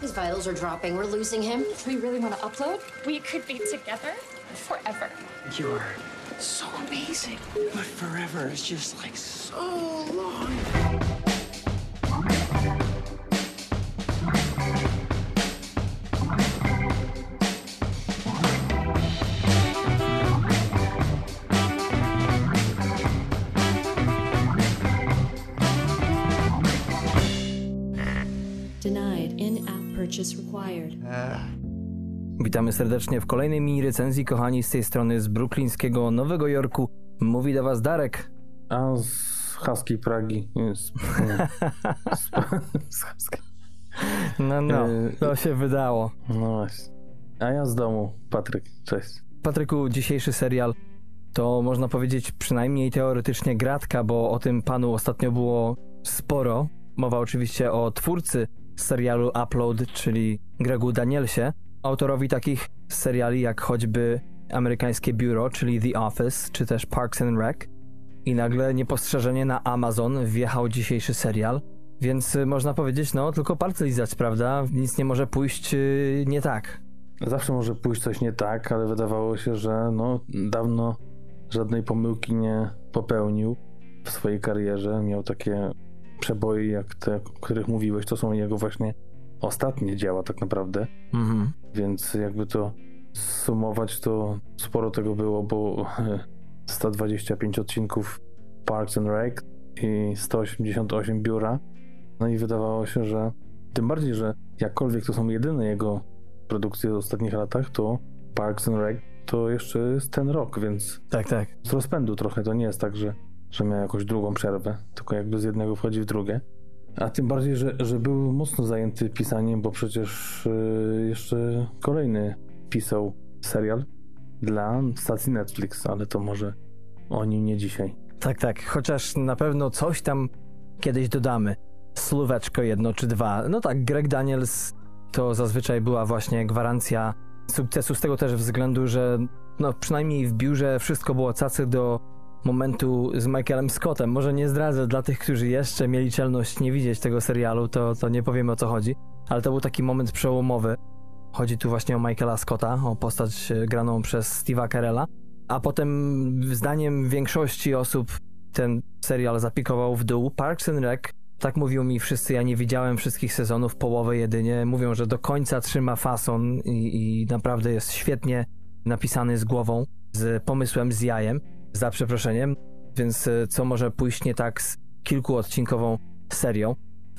His vitals are dropping. We're losing him. Do we really want to upload? We could be together forever. You are so amazing. But forever is just like so long. Purchase required. Witamy serdecznie w kolejnej mini recenzji, kochani, z tej strony z bruklińskiego Nowego Jorku. Mówi do was Darek. A z Husky Pragi. Z, z, z Husky. No, no, Yy, to się wydało. No właśnie. A ja z domu, Patryk. Cześć. Patryku, dzisiejszy serial to można powiedzieć przynajmniej teoretycznie gratka, bo o tym panu ostatnio było sporo. Mowa oczywiście o twórcy serialu Upload, czyli Gregu Danielsie, autorowi takich seriali jak choćby amerykańskie biuro, czyli The Office, czy też Parks and Rec. I nagle niepostrzeżenie na Amazon wjechał dzisiejszy serial, więc y, można powiedzieć, no tylko palce lizać, prawda? Nic nie może pójść y, nie tak. Zawsze może pójść coś nie tak, ale wydawało się, że no dawno żadnej pomyłki nie popełnił w swojej karierze. Miał takie przeboje jak te, o których mówiłeś. To są jego właśnie ostatnie dzieła tak naprawdę. Mhm. Więc jakby to sumować, to sporo tego było, bo 125 odcinków Parks and Rec i 188 biura. No i wydawało się, że tym bardziej, że jakkolwiek to są jedyne jego produkcje w ostatnich latach, to Parks and Rec to jeszcze jest ten rok, więc Tak, tak. z rozpędu trochę. To nie jest tak, że, że miał jakąś drugą przerwę, tylko jakby z jednego wchodzi w drugie. A tym bardziej, że, że był mocno zajęty pisaniem, bo przecież y, jeszcze kolejny pisał serial dla stacji Netflix, ale to może o nim nie dzisiaj. Tak, tak. Chociaż na pewno coś tam kiedyś dodamy. Słóweczko jedno czy dwa. No tak, Greg Daniels to zazwyczaj była właśnie gwarancja sukcesu z tego też względu, że no przynajmniej w biurze wszystko było cacy do momentu z Michaelem Scottem. Może nie zdradzę dla tych, którzy jeszcze mieli czelność nie widzieć tego serialu, to, to nie powiemy o co chodzi. Ale to był taki moment przełomowy. Chodzi tu właśnie o Michaela Scotta, o postać e, graną przez Steve'a Carella. A potem, zdaniem większości osób, ten serial zapikował w dół. Parks and Rec, tak mówią mi wszyscy, ja nie widziałem wszystkich sezonów, połowę jedynie. Mówią, że do końca trzyma fason i, i naprawdę jest świetnie napisany z głową, z pomysłem, z jajem, za przeproszeniem. Więc e, co może pójść nie tak z kilkuodcinkową serią?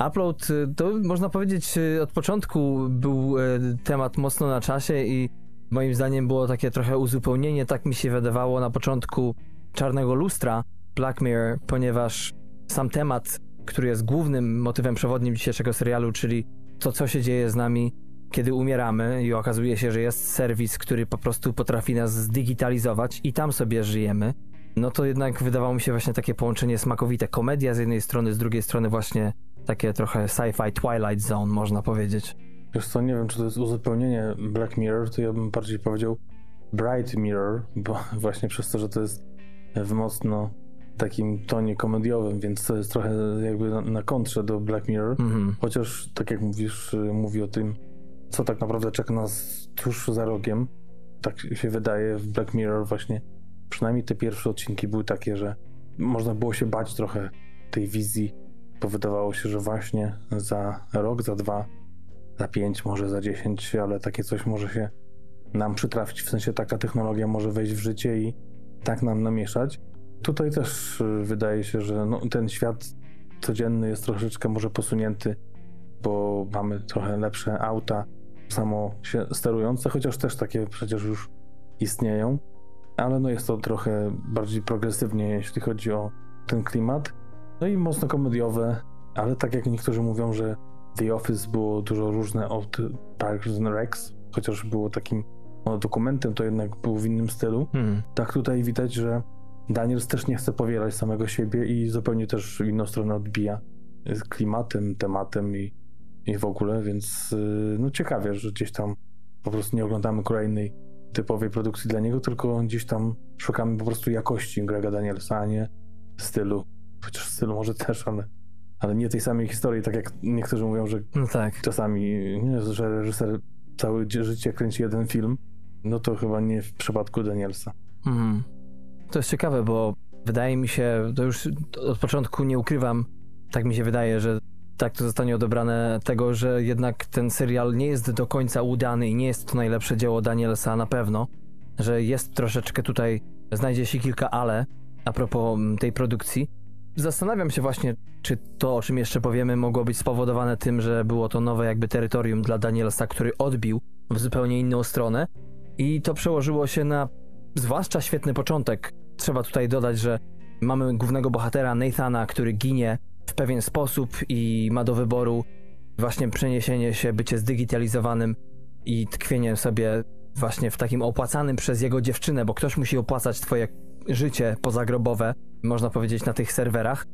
Upload e, to można powiedzieć e, od początku był temat mocno na czasie i moim zdaniem było takie trochę uzupełnienie, tak mi się wydawało na początku Czarnego Lustra, Black Mirror, ponieważ sam temat, który jest głównym motywem przewodnim dzisiejszego serialu, czyli to, co się dzieje z nami, kiedy umieramy i okazuje się, że jest serwis, który po prostu potrafi nas zdigitalizować i tam sobie żyjemy, no to jednak wydawało mi się właśnie takie połączenie smakowite. Komedia z jednej strony, z drugiej strony właśnie takie trochę sci-fi Twilight Zone, można powiedzieć. Wiesz co, nie wiem, czy to jest uzupełnienie Black Mirror, to ja bym bardziej powiedział Bright Mirror, bo właśnie przez to, że to jest w mocno takim tonie komediowym, więc to jest trochę jakby na, na kontrze do Black Mirror. Mhm. Chociaż, tak jak mówisz, y, mówi o tym, co tak naprawdę czeka nas tuż za rogiem. Tak się wydaje w Black Mirror właśnie. Przynajmniej te pierwsze odcinki były takie, że można było się bać trochę tej wizji, bo wydawało się, że właśnie za rok, za dwa, za pięć, może za dziesięć, ale takie coś może się nam przytrafić. W sensie taka technologia może wejść w życie i tak nam namieszać. Tutaj też y, wydaje się, że no, ten świat codzienny jest troszeczkę może posunięty, bo mamy trochę lepsze auta samo się sterujące, chociaż też takie przecież już istnieją, ale no jest to trochę bardziej progresywnie, jeśli chodzi o ten klimat. No i mocno komediowe, ale tak jak niektórzy mówią, że The Office było dużo różne od Parks and Recs, chociaż było takim no, dokumentem, to jednak był w innym stylu. Hmm. Tak tutaj widać, że Daniels też nie chce powielać samego siebie i zupełnie też inną stronę odbija z klimatem, tematem i, i w ogóle, więc yy, no ciekawie, że gdzieś tam po prostu nie oglądamy kolejnej typowej produkcji dla niego, tylko gdzieś tam szukamy po prostu jakości Grega Danielsa, a nie stylu. Chociaż stylu może też, ale, ale nie tej samej historii, tak jak niektórzy mówią, że No tak. czasami, nie, że reżyser całe życie kręci jeden film, no to chyba nie w przypadku Danielsa. Mhm. To jest ciekawe, bo wydaje mi się, to już od początku nie ukrywam, tak mi się wydaje, że tak to zostanie odebrane tego, że jednak ten serial nie jest do końca udany i nie jest to najlepsze dzieło Danielsa na pewno, że jest troszeczkę tutaj, znajdzie się kilka ale a propos mm, tej produkcji. Zastanawiam się właśnie, czy to, o czym jeszcze powiemy, mogło być spowodowane tym, że było to nowe jakby terytorium dla Danielsa, który odbił w zupełnie inną stronę i to przełożyło się na zwłaszcza świetny początek. Trzeba tutaj dodać, że mamy głównego bohatera Nathana, który ginie w pewien sposób i ma do wyboru właśnie przeniesienie się, bycie zdigitalizowanym i tkwienie sobie właśnie w takim opłacanym przez jego dziewczynę, bo ktoś musi opłacać twoje życie pozagrobowe, można powiedzieć, na tych serwerach.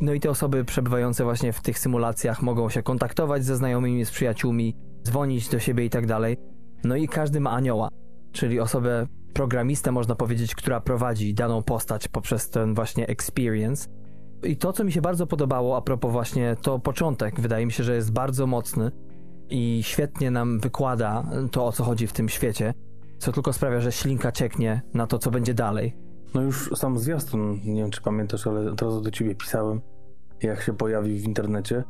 No i te osoby przebywające właśnie w tych symulacjach mogą się kontaktować ze znajomymi, z przyjaciółmi, dzwonić do siebie i tak dalej. No i każdy ma anioła, czyli osobę, programistę można powiedzieć, która prowadzi daną postać poprzez ten właśnie experience. I to, co mi się bardzo podobało a propos właśnie to początek, wydaje mi się, że jest bardzo mocny i świetnie nam wykłada to, o co chodzi w tym świecie, co tylko sprawia, że ślinka cieknie na to, co będzie dalej. No już sam zwiastun, nie wiem czy pamiętasz, ale od razu do ciebie pisałem, jak się pojawił w internecie.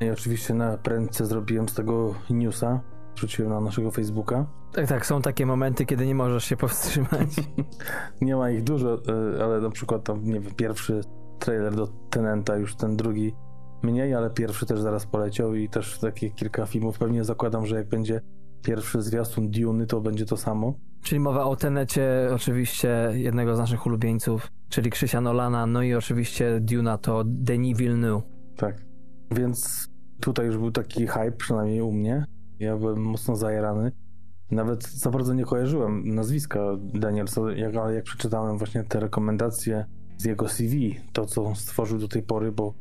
I oczywiście na prędce zrobiłem z tego newsa, wrzuciłem na naszego Facebooka. Tak, tak, są takie momenty, kiedy nie możesz się powstrzymać. Nie ma ich dużo, e, ale na przykład tam, nie wiem, pierwszy trailer do Tenenta, już ten drugi mniej, ale pierwszy też zaraz poleciał i też takie kilka filmów. Pewnie zakładam, że jak będzie pierwszy zwiastun Duny, to będzie to samo. Czyli mowa o Tenecie, oczywiście jednego z naszych ulubieńców, czyli Krzysia Nolana, no i oczywiście Duna to Denis Villeneuve. Tak. Więc tutaj już był taki hype, przynajmniej u mnie. Ja byłem mocno zajarany. Nawet za bardzo nie kojarzyłem nazwiska Danielsa, jak, ale jak przeczytałem właśnie te rekomendacje z jego CV, to co stworzył do tej pory, bo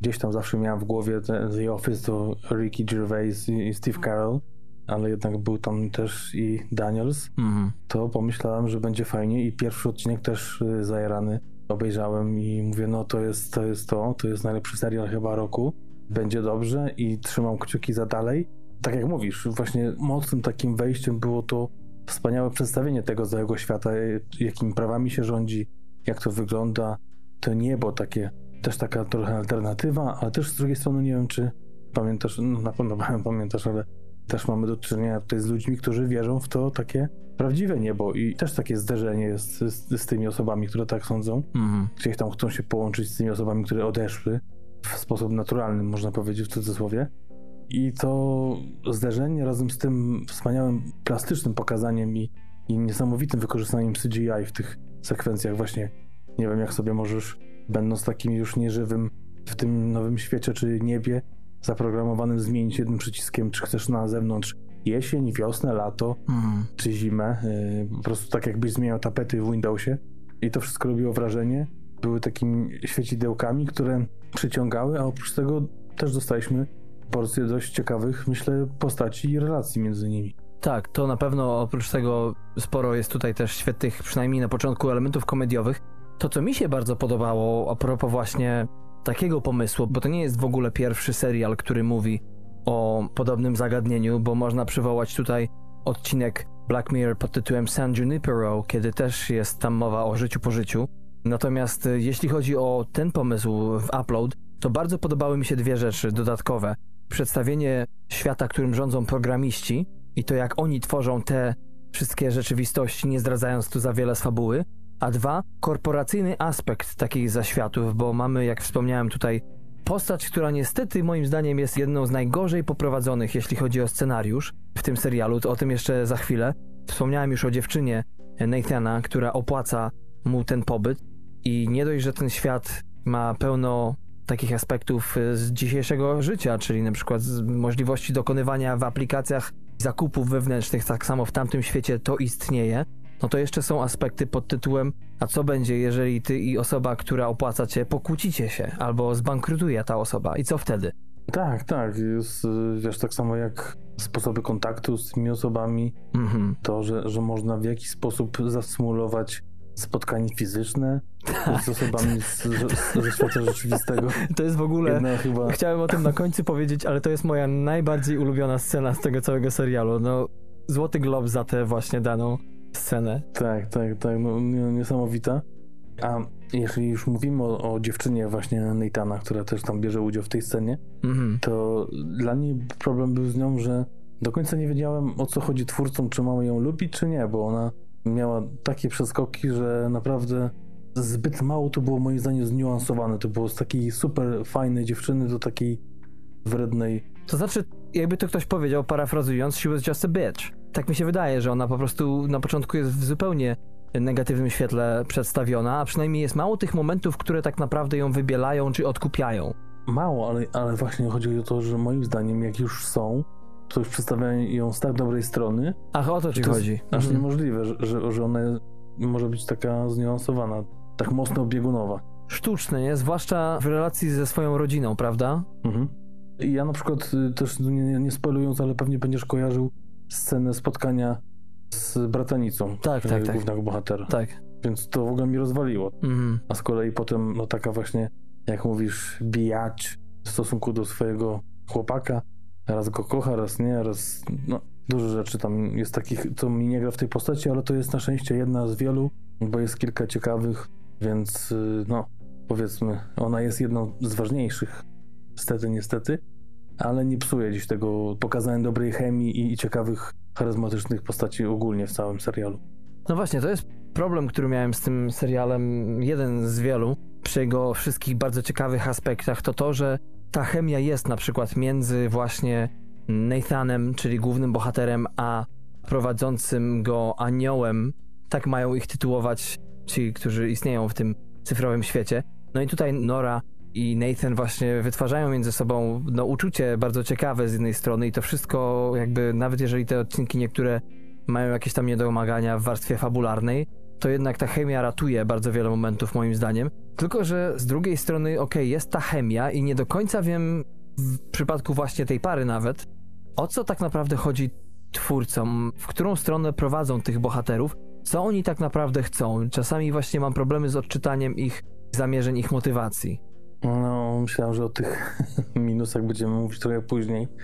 gdzieś tam zawsze miałem w głowie te, The Office to Ricky Gervais i, i Steve Carell, ale jednak był tam też i Daniels, Mhm. to pomyślałem, że będzie fajnie i pierwszy odcinek też y, obejrzałem i mówię, no to jest to, jest to, to jest najlepszy serial chyba roku, będzie dobrze i trzymam kciuki za dalej. Tak jak mówisz, właśnie mocnym takim wejściem było to wspaniałe przedstawienie tego całego świata, jakimi prawami się rządzi, jak to wygląda, to niebo takie, też taka trochę alternatywa, ale też z drugiej strony nie wiem, czy pamiętasz, no na pewno pamiętasz, ale też mamy do czynienia tutaj z ludźmi, którzy wierzą w to takie prawdziwe niebo i też takie zderzenie jest z, z tymi osobami, które tak sądzą. Mhm. Gdzieś tam chcą się połączyć z tymi osobami, które odeszły w sposób naturalny, można powiedzieć w cudzysłowie. I to zderzenie razem z tym wspaniałym plastycznym pokazaniem i, i niesamowitym wykorzystaniem CGI w tych sekwencjach właśnie, nie wiem jak sobie możesz, będąc takim już nieżywym w tym nowym świecie czy niebie, zaprogramowanym zmienić jednym przyciskiem, czy chcesz na zewnątrz jesień, wiosnę, lato, Mhm. czy zimę. Yy, po prostu tak jakbyś zmieniał tapety w Windowsie. I to wszystko robiło wrażenie. Były takimi świecidełkami, które przyciągały, a oprócz tego też dostaliśmy porcję dość ciekawych, myślę, postaci i relacji między nimi. Tak, to na pewno oprócz tego sporo jest tutaj też świetnych, przynajmniej na początku, elementów komediowych. To, co mi się bardzo podobało a propos właśnie takiego pomysłu, bo to nie jest w ogóle pierwszy serial, który mówi o podobnym zagadnieniu, bo można przywołać tutaj odcinek Black Mirror pod tytułem San Junipero, kiedy też jest tam mowa o życiu po życiu. Natomiast y, jeśli chodzi o ten pomysł w Upload, to bardzo podobały mi się dwie rzeczy dodatkowe. Przedstawienie świata, którym rządzą programiści i to jak oni tworzą te wszystkie rzeczywistości, nie zdradzając tu za wiele z fabuły, a dwa, korporacyjny aspekt takich zaświatów, bo mamy, jak wspomniałem tutaj, postać, która niestety moim zdaniem jest jedną z najgorzej poprowadzonych, jeśli chodzi o scenariusz w tym serialu, to o tym jeszcze za chwilę. Wspomniałem już o dziewczynie Nathana, która opłaca mu ten pobyt. I nie dość, że ten świat ma pełno takich aspektów z dzisiejszego życia, czyli na przykład możliwości dokonywania w aplikacjach zakupów wewnętrznych, tak samo w tamtym świecie to istnieje, no to jeszcze są aspekty pod tytułem a co będzie, jeżeli ty i osoba, która opłaca cię, pokłócicie się, albo zbankrutuje ta osoba i co wtedy? Tak, tak. Jest, wiesz, tak samo jak sposoby kontaktu z tymi osobami, Mhm. to, że, że można w jakiś sposób zasymulować spotkanie fizyczne z osobami z, z, ze świata rzeczywistego. To jest w ogóle... Jedna chyba... Chciałem o tym na końcu powiedzieć, ale to jest moja najbardziej ulubiona scena z tego całego serialu. No, Złoty Glob za tę właśnie daną scenę. Tak, tak, tak, no, nie- niesamowita. A jeżeli już mówimy o, o dziewczynie właśnie Neitana, która też tam bierze udział w tej scenie, Mhm. to dla mnie problem był z nią, że do końca nie wiedziałem o co chodzi twórcom, czy mamy ją lubić, czy nie, bo ona miała takie przeskoki, że naprawdę zbyt mało to było moim zdaniem zniuansowane. To było z takiej super fajnej dziewczyny do takiej wrednej. To znaczy, jakby to ktoś powiedział, parafrazując, she was just a bitch. Tak mi się wydaje, że ona po prostu na początku jest w zupełnie negatywnym świetle przedstawiona, a przynajmniej jest mało tych momentów, które tak naprawdę ją wybielają czy odkupiają. Mało, ale, ale właśnie chodzi o to, że moim zdaniem jak już są, to już przedstawiają ją z tak dobrej strony, Ach, o to ci to chodzi. jest aż Mhm. niemożliwe, że, że, ona może być taka zniuansowana, tak mocno biegunowa. Sztuczne, nie? Zwłaszcza w relacji ze swoją rodziną, prawda? Mhm. I ja na przykład y, też nie, nie- spoilując, ale pewnie będziesz kojarzył scenę spotkania z bratanicą Tak, y, tak, tak. głównego bohatera. Tak. Więc to w ogóle mi rozwaliło. Mhm. A z kolei potem, no taka właśnie, jak mówisz, bijacz w stosunku do swojego chłopaka. Raz go kocha, raz nie, raz... No, dużo rzeczy tam jest takich, co mi nie gra w tej postaci, ale to jest na szczęście jedna z wielu, bo jest kilka ciekawych, więc y, no, powiedzmy, ona jest jedną z ważniejszych. Niestety, niestety. Ale nie psuje dziś tego pokazania dobrej chemii i, i ciekawych, charyzmatycznych postaci ogólnie w całym serialu. No właśnie, to jest problem, który miałem z tym serialem, jeden z wielu, przy jego wszystkich bardzo ciekawych aspektach, to to, że ta chemia jest na przykład między właśnie Nathanem, czyli głównym bohaterem, a prowadzącym go aniołem, tak mają ich tytułować ci, którzy istnieją w tym cyfrowym świecie. No i tutaj Nora i Nathan właśnie wytwarzają między sobą no, uczucie bardzo ciekawe z jednej strony i to wszystko jakby, nawet jeżeli te odcinki niektóre mają jakieś tam niedomagania w warstwie fabularnej, to jednak ta chemia ratuje bardzo wiele momentów moim zdaniem. Tylko, że z drugiej strony, okej, jest ta chemia i nie do końca wiem w przypadku właśnie tej pary nawet, o co tak naprawdę chodzi twórcom, w którą stronę prowadzą tych bohaterów, co oni tak naprawdę chcą. Czasami właśnie mam problemy z odczytaniem ich zamierzeń, ich motywacji. No, myślałem, że o tych minusach będziemy mówić trochę później.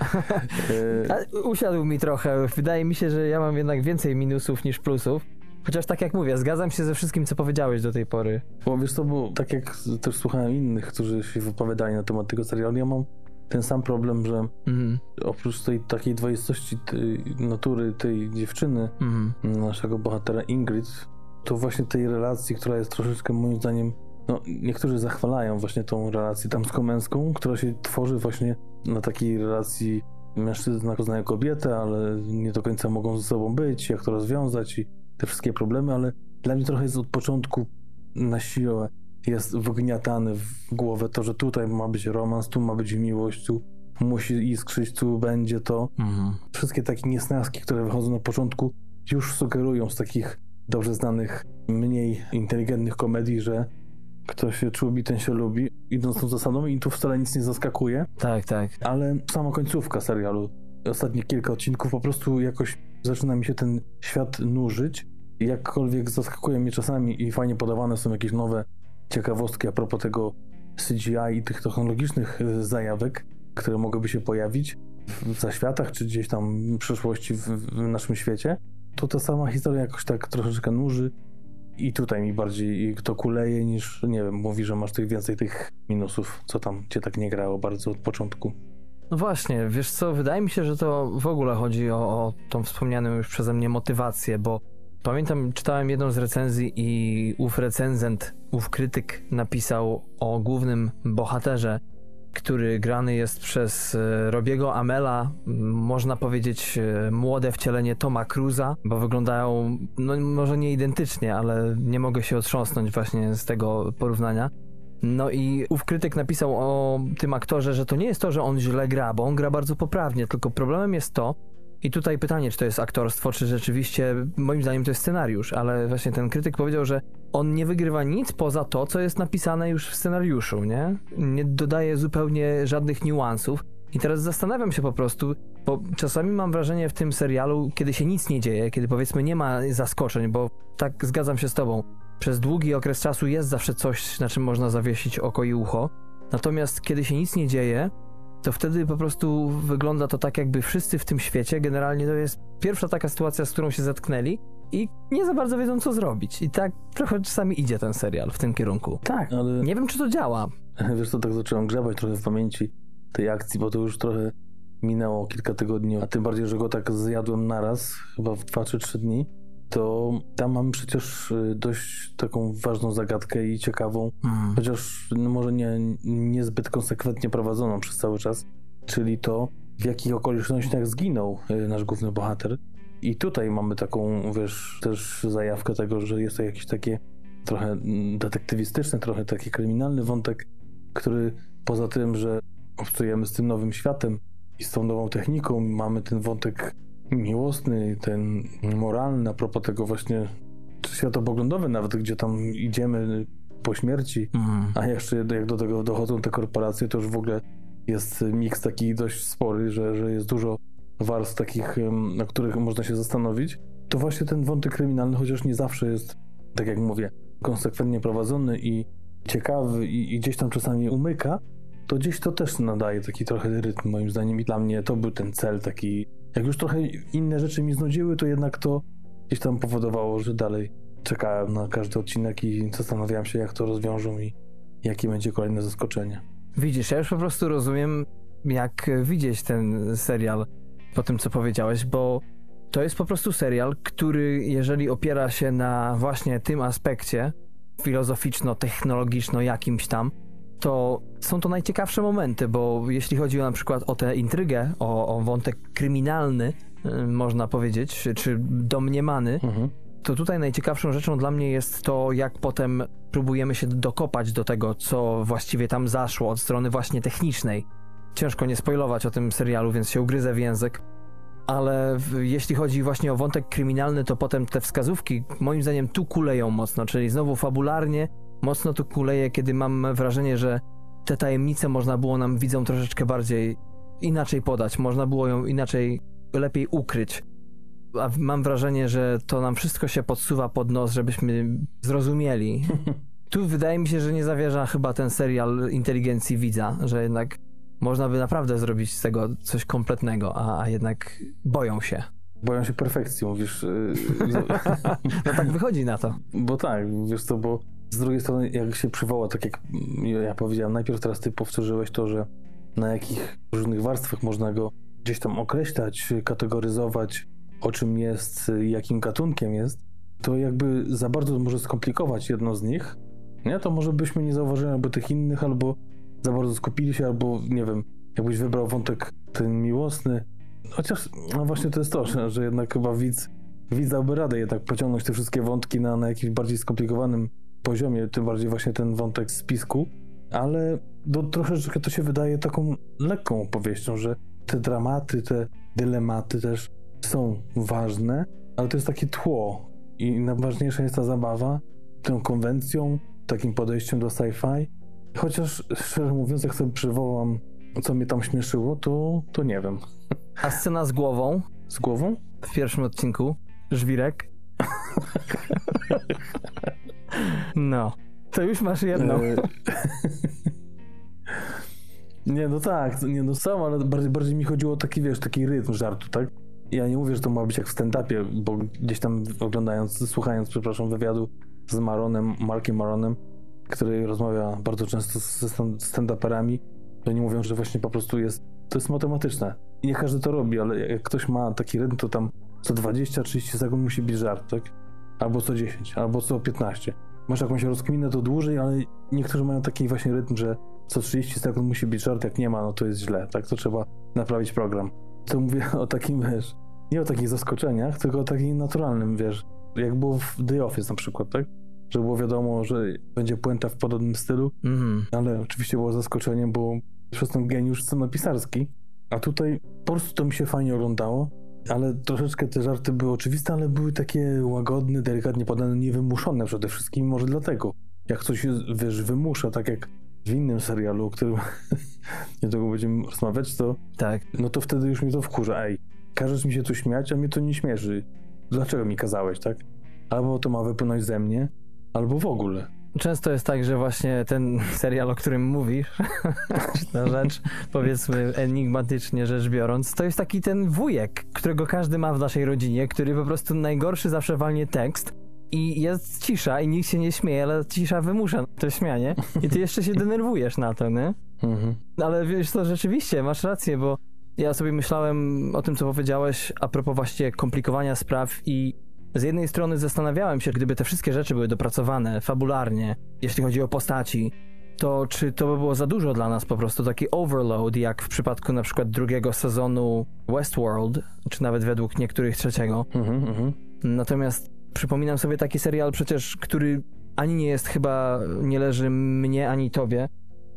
E, usiadł mi trochę. Wydaje mi się, że ja mam jednak więcej minusów niż plusów. Chociaż tak jak mówię, zgadzam się ze wszystkim, co powiedziałeś do tej pory. Bo wiesz co, bo tak jak też słuchałem innych, którzy się wypowiadali na temat tego serialu, ja mam ten sam problem, że Mhm, oprócz tej takiej dwoistości tej natury tej dziewczyny, mhm. naszego bohatera Ingrid, to właśnie tej relacji, która jest troszeczkę moim zdaniem, no niektórzy zachwalają właśnie tą relację damsko-męską, która się tworzy właśnie na takiej relacji mężczyzna poznaje kobietę, ale nie do końca mogą ze sobą być, jak to rozwiązać i te wszystkie problemy, ale dla mnie trochę jest od początku na siłę jest wgniatany w głowę to, że tutaj ma być romans, tu ma być miłość, tu musi iskrzyć, tu będzie to. Mhm. Wszystkie takie niesnaski, które wychodzą na początku, już sugerują z takich dobrze znanych, mniej inteligentnych komedii, że kto się czubi, ten się lubi. Idąc tą zasadą i tu wcale nic nie zaskakuje, Tak, tak. ale sama końcówka serialu, ostatnie kilka odcinków, po prostu jakoś zaczyna mi się ten świat nużyć. Jakkolwiek zaskakuje mnie czasami i fajnie podawane są jakieś nowe ciekawostki a propos tego CGI i tych technologicznych y, zajawek, które mogłyby się pojawić w zaświatach, czy gdzieś tam w przyszłości w, w naszym świecie, to ta sama historia jakoś tak troszeczkę nuży i tutaj mi bardziej to kuleje niż, nie wiem, mówi, że masz tych więcej tych minusów, co tam cię tak nie grało bardzo od początku. No właśnie, wiesz co, wydaje mi się, że to w ogóle chodzi o, o tą wspomnianą już przeze mnie motywację, bo pamiętam, czytałem jedną z recenzji i ów recenzent, ów krytyk napisał o głównym bohaterze, który grany jest przez e, Robiego Amela, można powiedzieć e, młode wcielenie Toma Cruza, bo wyglądają, no może nie identycznie, ale nie mogę się otrząsnąć właśnie z tego porównania. No i ów krytyk napisał o tym aktorze, że to nie jest to, że on źle gra, bo on gra bardzo poprawnie, tylko problemem jest to, i tutaj pytanie, czy to jest aktorstwo, czy rzeczywiście, moim zdaniem to jest scenariusz, ale właśnie ten krytyk powiedział, że on nie wygrywa nic poza to, co jest napisane już w scenariuszu, nie? Nie dodaje zupełnie żadnych niuansów. I teraz zastanawiam się po prostu, bo czasami mam wrażenie w tym serialu, kiedy się nic nie dzieje, kiedy powiedzmy nie ma zaskoczeń, bo tak zgadzam się z tobą, przez długi okres czasu jest zawsze coś, na czym można zawiesić oko i ucho. Natomiast kiedy się nic nie dzieje, to wtedy po prostu wygląda to tak, jakby wszyscy w tym świecie, generalnie to jest pierwsza taka sytuacja, z którą się zetknęli i nie za bardzo wiedzą, co zrobić. I tak trochę czasami idzie ten serial w tym kierunku. Tak, ale Nie wiem, czy to działa. wiesz co, tak zacząłem grzebać trochę w pamięci tej akcji, bo to już trochę minęło kilka tygodni, a tym bardziej, że go tak zjadłem naraz, chyba w 2 czy 3 dni, to tam mamy przecież y, dość taką ważną zagadkę i ciekawą, Mm. chociaż no może nie, niezbyt konsekwentnie prowadzoną przez cały czas, czyli to, w jakich okolicznościach zginął y, nasz główny bohater. I tutaj mamy taką, wiesz, też zajawkę tego, że jest to jakieś takie trochę mm, detektywistyczny, trochę taki kryminalny wątek, który poza tym, że obcujemy z tym nowym światem i z tą nową techniką, mamy ten wątek miłosny, ten moralny, a propos tego właśnie światopoglądowy nawet, gdzie tam idziemy po śmierci, Mm. a jeszcze jak do tego dochodzą te korporacje, to już w ogóle jest miks taki dość spory, że, że jest dużo warstw takich, na których można się zastanowić. To właśnie ten wątek kryminalny, chociaż nie zawsze jest, tak jak mówię, konsekwentnie prowadzony i ciekawy i, i gdzieś tam czasami umyka, to gdzieś to też nadaje taki trochę rytm moim zdaniem i dla mnie to był ten cel taki, jak już trochę inne rzeczy mi znudziły, to jednak to gdzieś tam powodowało, że dalej czekałem na każdy odcinek i zastanawiałem się, jak to rozwiążą i jakie będzie kolejne zaskoczenie. Widzisz, ja już po prostu rozumiem, jak widzieć ten serial po tym, co powiedziałeś, bo to jest po prostu serial, który, jeżeli opiera się na właśnie tym aspekcie filozoficzno-technologiczno jakimś tam, to są to najciekawsze momenty, bo jeśli chodzi o na przykład o tę intrygę, o, o wątek kryminalny, y, można powiedzieć, czy, domniemany, Mhm. to tutaj najciekawszą rzeczą dla mnie jest to, jak potem próbujemy się dokopać do tego, co właściwie tam zaszło od strony właśnie technicznej. Ciężko nie spoilować o tym serialu, więc się ugryzę w język. Ale jeśli chodzi właśnie o wątek kryminalny, to potem te wskazówki moim zdaniem tu kuleją mocno, czyli znowu fabularnie mocno tu kuleje, kiedy mam wrażenie, że te tajemnice można było nam widzą troszeczkę bardziej inaczej podać, można było ją inaczej, lepiej ukryć a mam wrażenie, że to nam wszystko się podsuwa pod nos, żebyśmy zrozumieli. Tu wydaje mi się, że nie zawierza chyba ten serial inteligencji widza, że jednak można by naprawdę zrobić z tego coś kompletnego, a, a jednak boją się. Boją się perfekcji, mówisz. y, No tak wychodzi na to. Bo tak, wiesz co, bo z drugiej strony, jak się przywoła, tak jak ja powiedziałem, najpierw teraz ty powtórzyłeś to, że na jakich różnych warstwach można go gdzieś tam określać, kategoryzować, o czym jest, jakim gatunkiem jest, to jakby za bardzo może skomplikować jedno z nich, nie? To może byśmy nie zauważyli albo tych innych, albo za bardzo skupili się, albo nie wiem, jakbyś wybrał wątek ten miłosny. Chociaż, no właśnie to jest to, że, że jednak chyba widz, widz dałby radę jednak pociągnąć te wszystkie wątki na, na jakimś bardziej skomplikowanym poziomie, tym bardziej właśnie ten wątek spisku, ale do, troszeczkę to się wydaje taką lekką opowieścią, że te dramaty, te dylematy też są ważne, ale to jest takie tło i najważniejsza jest ta zabawa tą konwencją, takim podejściem do sci-fi. Chociaż szczerze mówiąc, jak sobie przywołam, co mnie tam śmieszyło, to, to nie wiem. A scena z głową Z głową? w pierwszym odcinku, żwirek. No, to już masz jedną. E, nie, no tak, nie, no sam, ale bardziej, bardziej mi chodziło o taki, wiesz, taki rytm żartu, tak? Ja nie mówię, że to ma być jak w stand-upie, bo gdzieś tam oglądając, słuchając, przepraszam, wywiadu z Maronem, Markiem Maronem, który rozmawia bardzo często ze stand- stand-uperami, to oni mówią, że właśnie po prostu jest, to jest matematyczne. I nie każdy to robi, ale jak ktoś ma taki rytm, to tam co 20-30 sekund musi być żart, tak? Albo co 10, albo co 15. Masz jakąś rozkminę, to dłużej, ale niektórzy mają taki właśnie rytm, że co 30 sekund musi być żart, jak nie ma, no to jest źle, tak? To trzeba naprawić program. To mówię o takim, wiesz, nie o takich zaskoczeniach, tylko o takim naturalnym, wiesz, jak było w The Office na przykład, tak? Że było wiadomo, że będzie puenta w podobnym stylu, Mhm. ale oczywiście było zaskoczeniem, bo przez ten geniusz scenopisarski. A tutaj po prostu to mi się fajnie oglądało, ale troszeczkę te żarty były oczywiste, ale były takie łagodne, delikatnie podane, niewymuszone przede wszystkim. Może dlatego, jak coś się, wiesz, wymusza, tak jak w innym serialu, o którym niedługo będziemy rozmawiać, to Tak. no to wtedy już mnie to wkurza. Ej, każesz mi się tu śmiać, a mnie to nie śmieszy. Dlaczego mi kazałeś, tak? Albo to ma wypłynąć ze mnie, albo w ogóle. Często jest tak, że właśnie ten serial, o którym mówisz, ta rzecz, powiedzmy enigmatycznie rzecz biorąc, to jest taki ten wujek, którego każdy ma w naszej rodzinie, który po prostu najgorszy zawsze walnie tekst i jest cisza i nikt się nie śmieje, ale cisza wymusza to śmianie i ty jeszcze się denerwujesz na to, nie? Mhm. Ale wiesz to rzeczywiście, masz rację, bo ja sobie myślałem o tym, co powiedziałeś a propos właśnie komplikowania spraw i z jednej strony zastanawiałem się, gdyby te wszystkie rzeczy były dopracowane fabularnie, jeśli chodzi o postaci, to czy to by było za dużo dla nas po prostu, taki overload, jak w przypadku na przykład drugiego sezonu Westworld, czy nawet według niektórych trzeciego. Mhm, mhm. Natomiast przypominam sobie taki serial przecież, który ani nie jest chyba, nie leży mnie, ani tobie,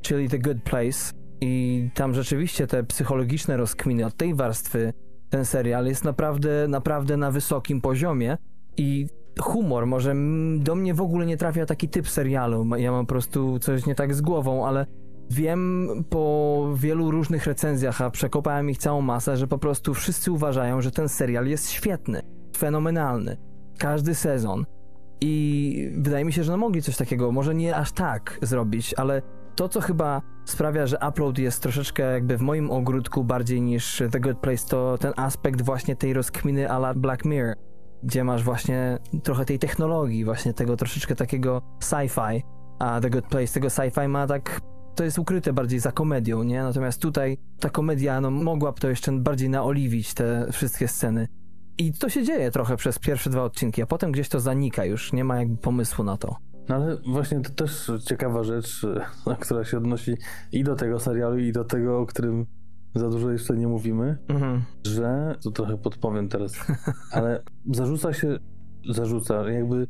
czyli The Good Place. I tam rzeczywiście te psychologiczne rozkminy od tej warstwy, ten serial jest naprawdę, naprawdę na wysokim poziomie i humor, może do mnie w ogóle nie trafia taki typ serialu, ja mam po prostu coś nie tak z głową, ale wiem po wielu różnych recenzjach, a przekopałem ich całą masę, że po prostu wszyscy uważają, że ten serial jest świetny, fenomenalny. Każdy sezon. I wydaje mi się, że no mogli coś takiego, może nie aż tak zrobić, ale to, co chyba sprawia, że upload jest troszeczkę jakby w moim ogródku bardziej niż The Good Place, to ten aspekt właśnie tej rozkminy a la Black Mirror, gdzie masz właśnie trochę tej technologii, właśnie tego troszeczkę takiego sci-fi, a The Good Place tego sci-fi ma tak to jest ukryte bardziej za komedią, nie? Natomiast tutaj ta komedia, no mogłaby to jeszcze bardziej naoliwić te wszystkie sceny. I to się dzieje trochę przez pierwsze dwa odcinki, a potem gdzieś to zanika już, nie ma jakby pomysłu na to. No ale właśnie to też ciekawa rzecz, e, która się odnosi i do tego serialu, i do tego, o którym za dużo jeszcze nie mówimy, Mhm. że, to trochę podpowiem teraz, ale zarzuca się, zarzuca jakby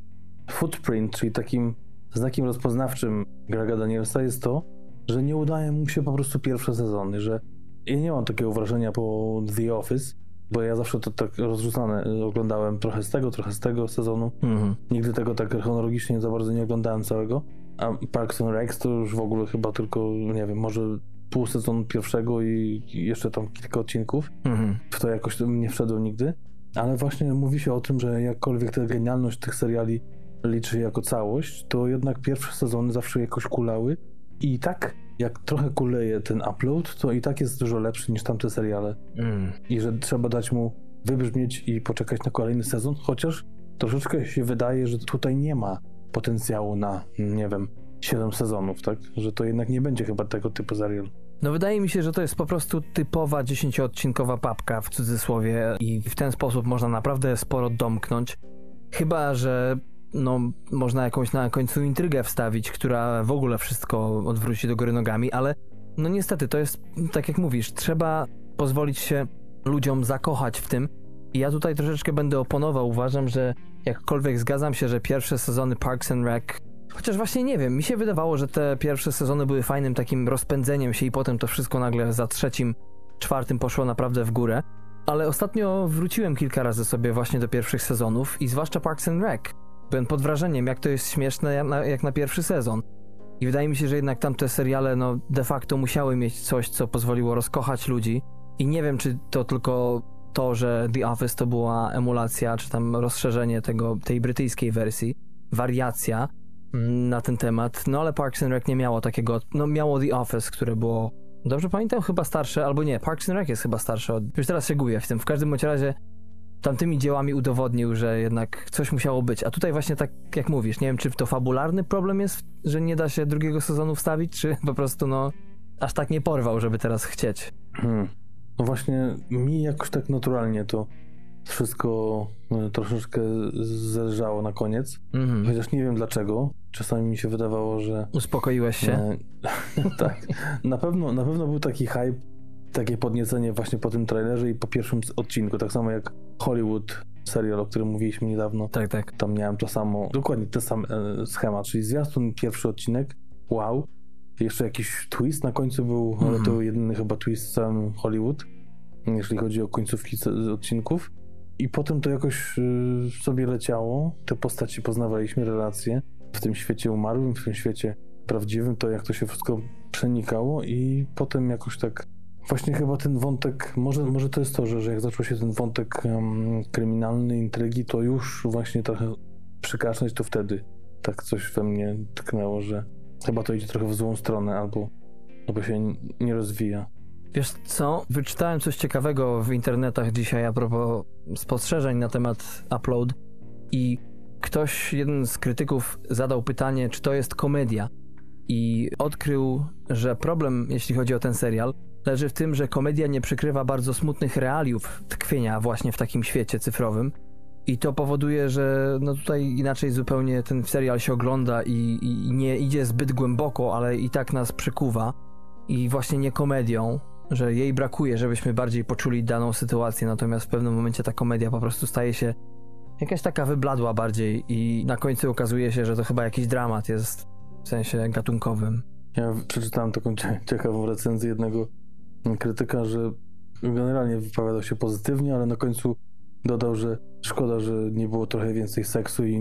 footprint, czyli takim znakiem rozpoznawczym Grega Danielsa jest to, że nie udaje mu się po prostu pierwsze sezony, że ja nie mam takiego wrażenia po The Office, bo ja zawsze to tak rozrzucane y, oglądałem trochę z tego, trochę z tego sezonu. Mhm. Nigdy tego tak chronologicznie za bardzo nie oglądałem całego. A Parks and to już w ogóle chyba tylko, nie wiem, może pół sezonu pierwszego i jeszcze tam kilka odcinków. Mhm. W to jakoś nie wszedłem nigdy. Ale właśnie mówi się o tym, że jakkolwiek ta genialność tych seriali liczy jako całość, to jednak pierwsze sezony zawsze jakoś kulały. I tak, jak trochę kuleje ten upload, to i tak jest dużo lepszy niż tamte seriale Mm. i że trzeba dać mu wybrzmieć i poczekać na kolejny sezon, chociaż troszeczkę się wydaje, że tutaj nie ma potencjału na, nie wiem, 7 sezonów, tak? Że to jednak nie będzie chyba tego typu serial. No wydaje mi się, że to jest po prostu typowa 10-odcinkowa papka w cudzysłowie i w ten sposób można naprawdę sporo domknąć. Chyba, że no, można jakąś na końcu intrygę wstawić, która w ogóle wszystko odwróci do góry nogami, ale no niestety to jest, tak jak mówisz, trzeba pozwolić się ludziom zakochać w tym. I ja tutaj troszeczkę będę oponował. Uważam, że jakkolwiek zgadzam się, że pierwsze sezony Parks and Rec Chociaż właśnie nie wiem, mi się wydawało, że te pierwsze sezony były fajnym takim rozpędzeniem się i potem to wszystko nagle za trzecim, czwartym poszło naprawdę w górę. Ale ostatnio wróciłem kilka razy sobie właśnie do pierwszych sezonów i zwłaszcza Parks and Rec. Byłem pod wrażeniem, jak to jest śmieszne jak na, jak na pierwszy sezon. I wydaje mi się, że jednak tamte seriale no de facto musiały mieć coś, co pozwoliło rozkochać ludzi. I nie wiem, czy to tylko to, że The Office to była emulacja, czy tam rozszerzenie tego, tej brytyjskiej wersji, wariacja, na ten temat. No ale Parks and Rec nie miało takiego. No miało The Office, które było. Dobrze pamiętam, chyba starsze, albo nie. Parks and Rec jest chyba starsze. Od... Już teraz się gubię w tym. W każdym bądź razie tamtymi dziełami udowodnił, że jednak coś musiało być. A tutaj właśnie tak jak mówisz, nie wiem, czy to fabularny problem jest, że nie da się drugiego sezonu wstawić, czy po prostu no aż tak nie porwał, żeby teraz chcieć. Hmm. No właśnie, mi jakoś tak naturalnie to wszystko e, troszeczkę zależało na koniec. Mhm. Chociaż nie wiem dlaczego. Czasami mi się wydawało, że Uspokoiłeś się? E, tak. Na pewno, na pewno był taki hype, takie podniecenie właśnie po tym trailerze i po pierwszym odcinku. Tak samo jak Hollywood serial, o którym mówiliśmy niedawno. Tak, tak. Tam miałem to samo, dokładnie ten sam e, schemat, czyli zwiastun, pierwszy odcinek, wow. Jeszcze jakiś twist na końcu był, ale to Mhm. jedyny chyba twist w całym Hollywood, jeśli chodzi o końcówki odcinków. I potem to jakoś y, sobie leciało, te postaci poznawaliśmy, relacje w tym świecie umarłym, w tym świecie prawdziwym, to jak to się wszystko przenikało i potem jakoś tak właśnie chyba ten wątek, może, może to jest to, że, że jak zaczął się ten wątek em, kryminalny, intrygi, to już właśnie trochę przykaszać, to wtedy tak coś we mnie tknęło, że chyba to idzie trochę w złą stronę albo, albo się nie rozwija. Wiesz co? Wyczytałem coś ciekawego w internetach dzisiaj a propos spostrzeżeń na temat upload i ktoś, jeden z krytyków zadał pytanie, czy to jest komedia i odkrył, że problem, jeśli chodzi o ten serial, leży w tym, że komedia nie przykrywa bardzo smutnych realiów tkwienia właśnie w takim świecie cyfrowym. I to powoduje, że no tutaj inaczej zupełnie ten serial się ogląda i, i nie idzie zbyt głęboko, ale i tak nas przykuwa. I właśnie nie komedią, że jej brakuje, żebyśmy bardziej poczuli daną sytuację, natomiast w pewnym momencie ta komedia po prostu staje się jakaś taka wybladła bardziej i na końcu okazuje się, że to chyba jakiś dramat jest w sensie gatunkowym. Ja przeczytałem taką cie- ciekawą recenzję jednego krytyka, że generalnie wypowiadał się pozytywnie, ale na końcu dodał, że szkoda, że nie było trochę więcej seksu i,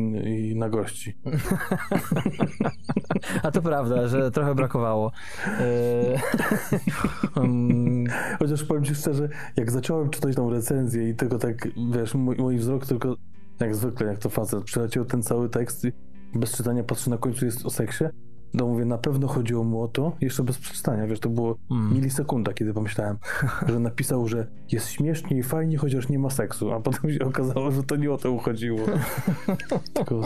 i nagości. A to prawda, że trochę brakowało. Eee, um, Chociaż powiem ci szczerze, jak zacząłem czytać tą recenzję i tego tak, wiesz, mój, mój wzrok tylko, jak zwykle, jak to facet, przeleciał ten cały tekst i bez czytania patrzy na końcu jest o seksie, no mówię, na pewno chodziło mu o to, jeszcze bez przeczytania, wiesz, to było Mm. milisekunda, kiedy pomyślałem, że napisał, że jest śmiesznie i fajnie, chociaż nie ma seksu, a potem się okazało, że to nie o to chodziło. Tylko,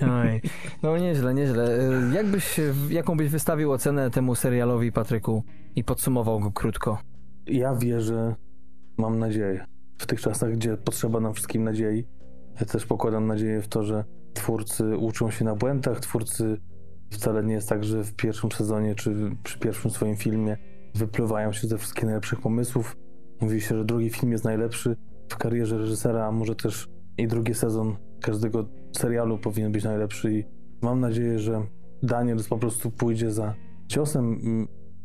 Oj, no nieźle, nieźle. E, Jakbyś, jaką byś wystawił ocenę temu serialowi, Patryku, i podsumował go krótko? ja wierzę, mam nadzieję. W tych czasach, gdzie potrzeba nam wszystkim nadziei, ja też pokładam nadzieję w to, że twórcy uczą się na błędach, twórcy wcale nie jest tak, że w pierwszym sezonie czy przy pierwszym swoim filmie wypływają się ze wszystkich najlepszych pomysłów. Mówi się, że drugi film jest najlepszy w karierze reżysera, a może też i drugi sezon każdego serialu powinien być najlepszy i mam nadzieję, że Daniel po prostu pójdzie za ciosem.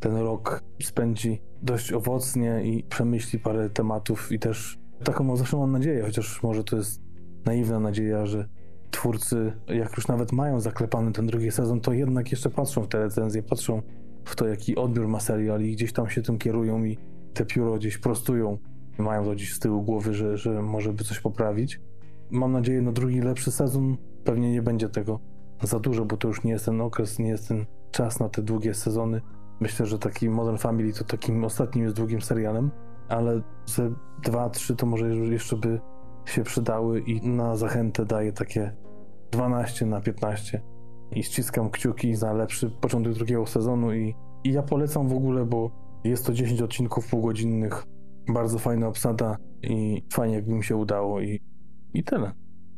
Ten rok spędzi dość owocnie i przemyśli parę tematów i też taką zawsze mam nadzieję, chociaż może to jest naiwna nadzieja, że twórcy, jak już nawet mają zaklepany ten drugi sezon, to jednak jeszcze patrzą w te recenzje, patrzą w to, jaki odbiór ma serial i gdzieś tam się tym kierują i te pióro gdzieś prostują. Mają to gdzieś z tyłu głowy, że, że może by coś poprawić. Mam nadzieję na drugi, lepszy sezon. Pewnie nie będzie tego za dużo, bo to już nie jest ten okres, nie jest ten czas na te długie sezony. Myślę, że taki Modern Family to takim ostatnim jest długim serialem, ale ze dwa, trzy to może jeszcze by się przydały i na zachętę daję takie 12 na 15 i ściskam kciuki za lepszy początek drugiego sezonu i, i ja polecam w ogóle, bo jest to 10 odcinków półgodzinnych, bardzo fajna obsada i fajnie jakby mi się udało i, i tyle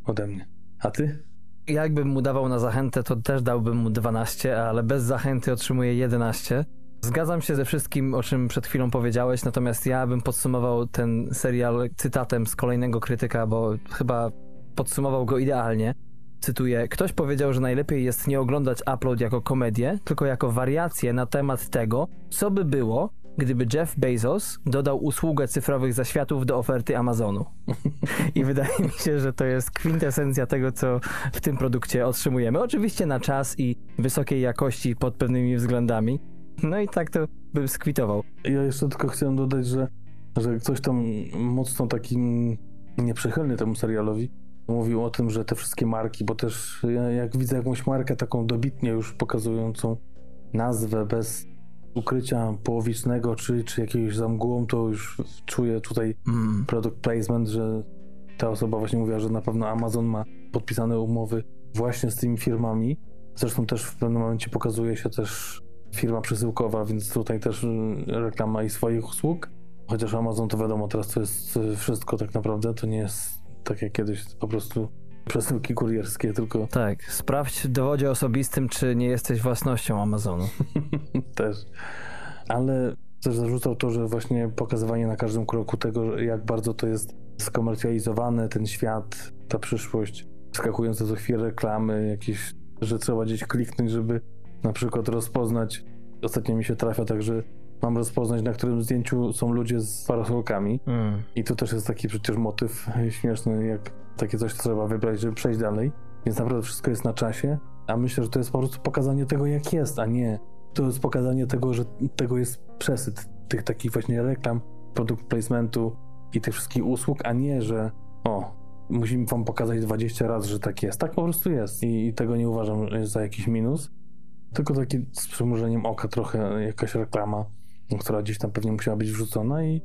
ode mnie. A ty? Jakbym mu dawał na zachętę, to też dałbym mu 12, ale bez zachęty otrzymuje 11. Zgadzam się ze wszystkim, o czym przed chwilą powiedziałeś, natomiast ja bym podsumował ten serial cytatem z kolejnego krytyka, bo chyba podsumował go idealnie. Cytuję: Ktoś powiedział, że najlepiej jest nie oglądać upload jako komedię, tylko jako wariację na temat tego, co by było, gdyby Jeff Bezos dodał usługę cyfrowych zaświatów do oferty Amazonu. I wydaje mi się, że to jest kwintesencja tego, co w tym produkcie otrzymujemy. Oczywiście na czas i wysokiej jakości pod pewnymi względami. No i tak to bym skwitował. Ja jeszcze tylko chciałem dodać, że, że ktoś tam mocno takim nieprzychylny temu serialowi mówił o tym, że te wszystkie marki, bo też ja jak widzę jakąś markę taką dobitnie już pokazującą nazwę bez ukrycia połowicznego czy, czy jakiegoś zamgłą, to już czuję tutaj Mm. product placement, że ta osoba właśnie mówiła, że na pewno Amazon ma podpisane umowy właśnie z tymi firmami. Zresztą też w pewnym momencie pokazuje się też firma przesyłkowa, więc tutaj też y, reklama i swoich usług. Chociaż Amazon to wiadomo, teraz to jest y, wszystko tak naprawdę, to nie jest tak jak kiedyś, po prostu przesyłki kurierskie, tylko Tak, sprawdź w dowodzie osobistym, czy nie jesteś własnością Amazonu. też. Ale też zarzucał to, że właśnie pokazywanie na każdym kroku tego, jak bardzo to jest skomercjalizowane, ten świat, ta przyszłość, skakujące co chwilę reklamy, jakieś, że trzeba gdzieś kliknąć, żeby na przykład rozpoznać. Ostatnio mi się trafia tak, że mam rozpoznać, na którym zdjęciu są ludzie z parasolkami. Mm. I tu też jest taki przecież motyw śmieszny, jak takie coś trzeba wybrać, żeby przejść dalej. Więc naprawdę wszystko jest na czasie, a myślę, że to jest po prostu pokazanie tego, jak jest, a nie to jest pokazanie tego, że tego jest przesyt tych takich właśnie reklam, produkt placementu i tych wszystkich usług, a nie, że o, musimy wam pokazać 20 razy, że tak jest. Tak po prostu jest i, i tego nie uważam za jakiś minus. Tylko taki z przymrużeniem oka trochę jakaś reklama, która gdzieś tam pewnie musiała być wrzucona i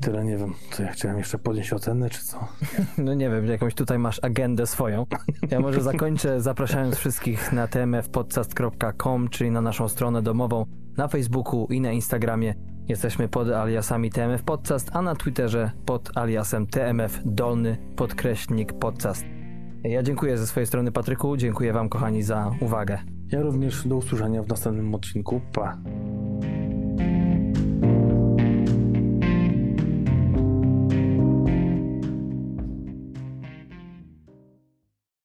tyle, nie wiem, co ja chciałem jeszcze podnieść ocenę, czy co? No nie wiem, jakąś tutaj masz agendę swoją. Ja może zakończę zapraszając wszystkich na tmfpodcast.com, czyli na naszą stronę domową, na Facebooku i na Instagramie. Jesteśmy pod aliasami TMF Podcast, a na Twitterze pod aliasem TMF dolny podkreśnik podcast. Ja dziękuję ze swojej strony Patryku, dziękuję wam kochani za uwagę. Ja również do usłyszenia w następnym odcinku. Pa!